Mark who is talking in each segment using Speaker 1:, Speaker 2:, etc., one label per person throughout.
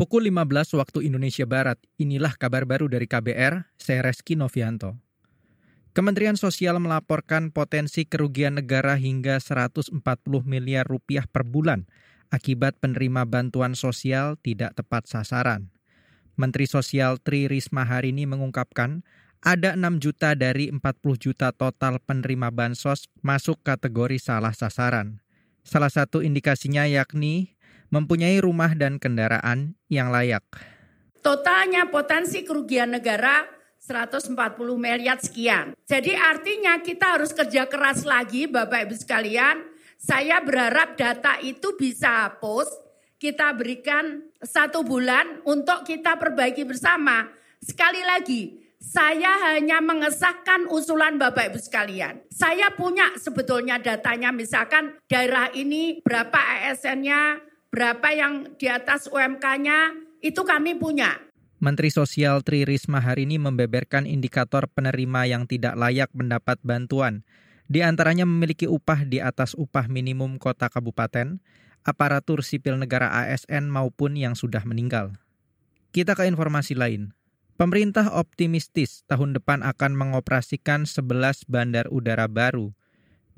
Speaker 1: Pukul 15 waktu Indonesia Barat, inilah kabar baru dari KBR, saya Reski Novianto. Kementerian Sosial melaporkan potensi kerugian negara hingga 140 miliar rupiah per bulan akibat penerima bantuan sosial tidak tepat sasaran. Menteri Sosial Tri Risma hari ini mengungkapkan ada 6 juta dari 40 juta total penerima bansos masuk kategori salah sasaran. Salah satu indikasinya yakni mempunyai rumah dan kendaraan yang layak.
Speaker 2: Totalnya potensi kerugian negara 140 miliar sekian. Jadi artinya kita harus kerja keras lagi Bapak Ibu sekalian. Saya berharap data itu bisa hapus, kita berikan satu bulan untuk kita perbaiki bersama. Sekali lagi, saya hanya mengesahkan usulan Bapak Ibu sekalian. Saya punya sebetulnya datanya misalkan daerah ini berapa ASN-nya, berapa yang di atas UMK-nya, itu kami punya.
Speaker 1: Menteri Sosial Tri Risma hari ini membeberkan indikator penerima yang tidak layak mendapat bantuan. Di antaranya memiliki upah di atas upah minimum kota kabupaten, aparatur sipil negara ASN maupun yang sudah meninggal. Kita ke informasi lain. Pemerintah optimistis tahun depan akan mengoperasikan 11 bandar udara baru.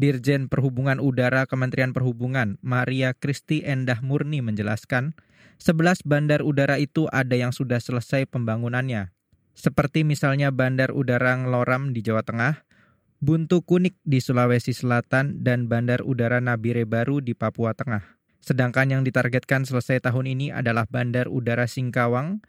Speaker 1: Dirjen Perhubungan Udara Kementerian Perhubungan, Maria Kristi Endah Murni menjelaskan, 11 bandar udara itu ada yang sudah selesai pembangunannya. Seperti misalnya Bandar Udara Ngloram di Jawa Tengah, Buntu Kunik di Sulawesi Selatan, dan Bandar Udara Nabire Baru di Papua Tengah. Sedangkan yang ditargetkan selesai tahun ini adalah Bandar Udara Singkawang,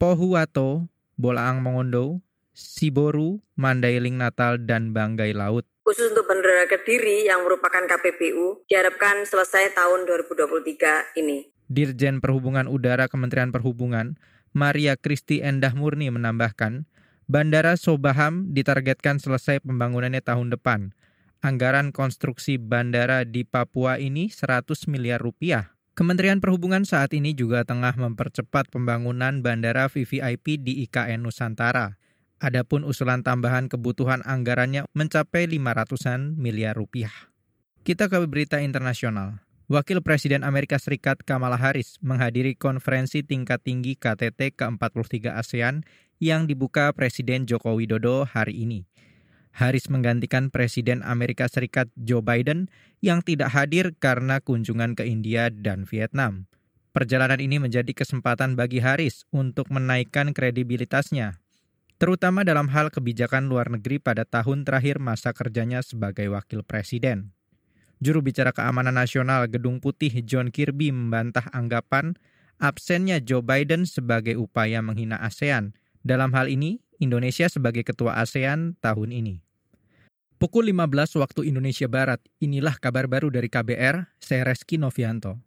Speaker 1: Pohuwato, Bolaang Mongondo, Siboru, Mandailing Natal, dan Banggai Laut
Speaker 3: khusus untuk Bandara Kediri yang merupakan KPPU diharapkan selesai tahun 2023 ini.
Speaker 1: Dirjen Perhubungan Udara Kementerian Perhubungan, Maria Kristi Endah Murni menambahkan, Bandara Sobaham ditargetkan selesai pembangunannya tahun depan. Anggaran konstruksi bandara di Papua ini 100 miliar rupiah. Kementerian Perhubungan saat ini juga tengah mempercepat pembangunan bandara VVIP di IKN Nusantara. Adapun usulan tambahan kebutuhan anggarannya mencapai 500-an miliar rupiah. Kita ke berita internasional. Wakil Presiden Amerika Serikat Kamala Harris menghadiri konferensi tingkat tinggi KTT ke-43 ASEAN yang dibuka Presiden Joko Widodo hari ini. Harris menggantikan Presiden Amerika Serikat Joe Biden yang tidak hadir karena kunjungan ke India dan Vietnam. Perjalanan ini menjadi kesempatan bagi Harris untuk menaikkan kredibilitasnya terutama dalam hal kebijakan luar negeri pada tahun terakhir masa kerjanya sebagai wakil presiden. Juru bicara keamanan nasional Gedung Putih John Kirby membantah anggapan absennya Joe Biden sebagai upaya menghina ASEAN. Dalam hal ini, Indonesia sebagai ketua ASEAN tahun ini. Pukul 15 waktu Indonesia Barat, inilah kabar baru dari KBR, saya Reski Novianto.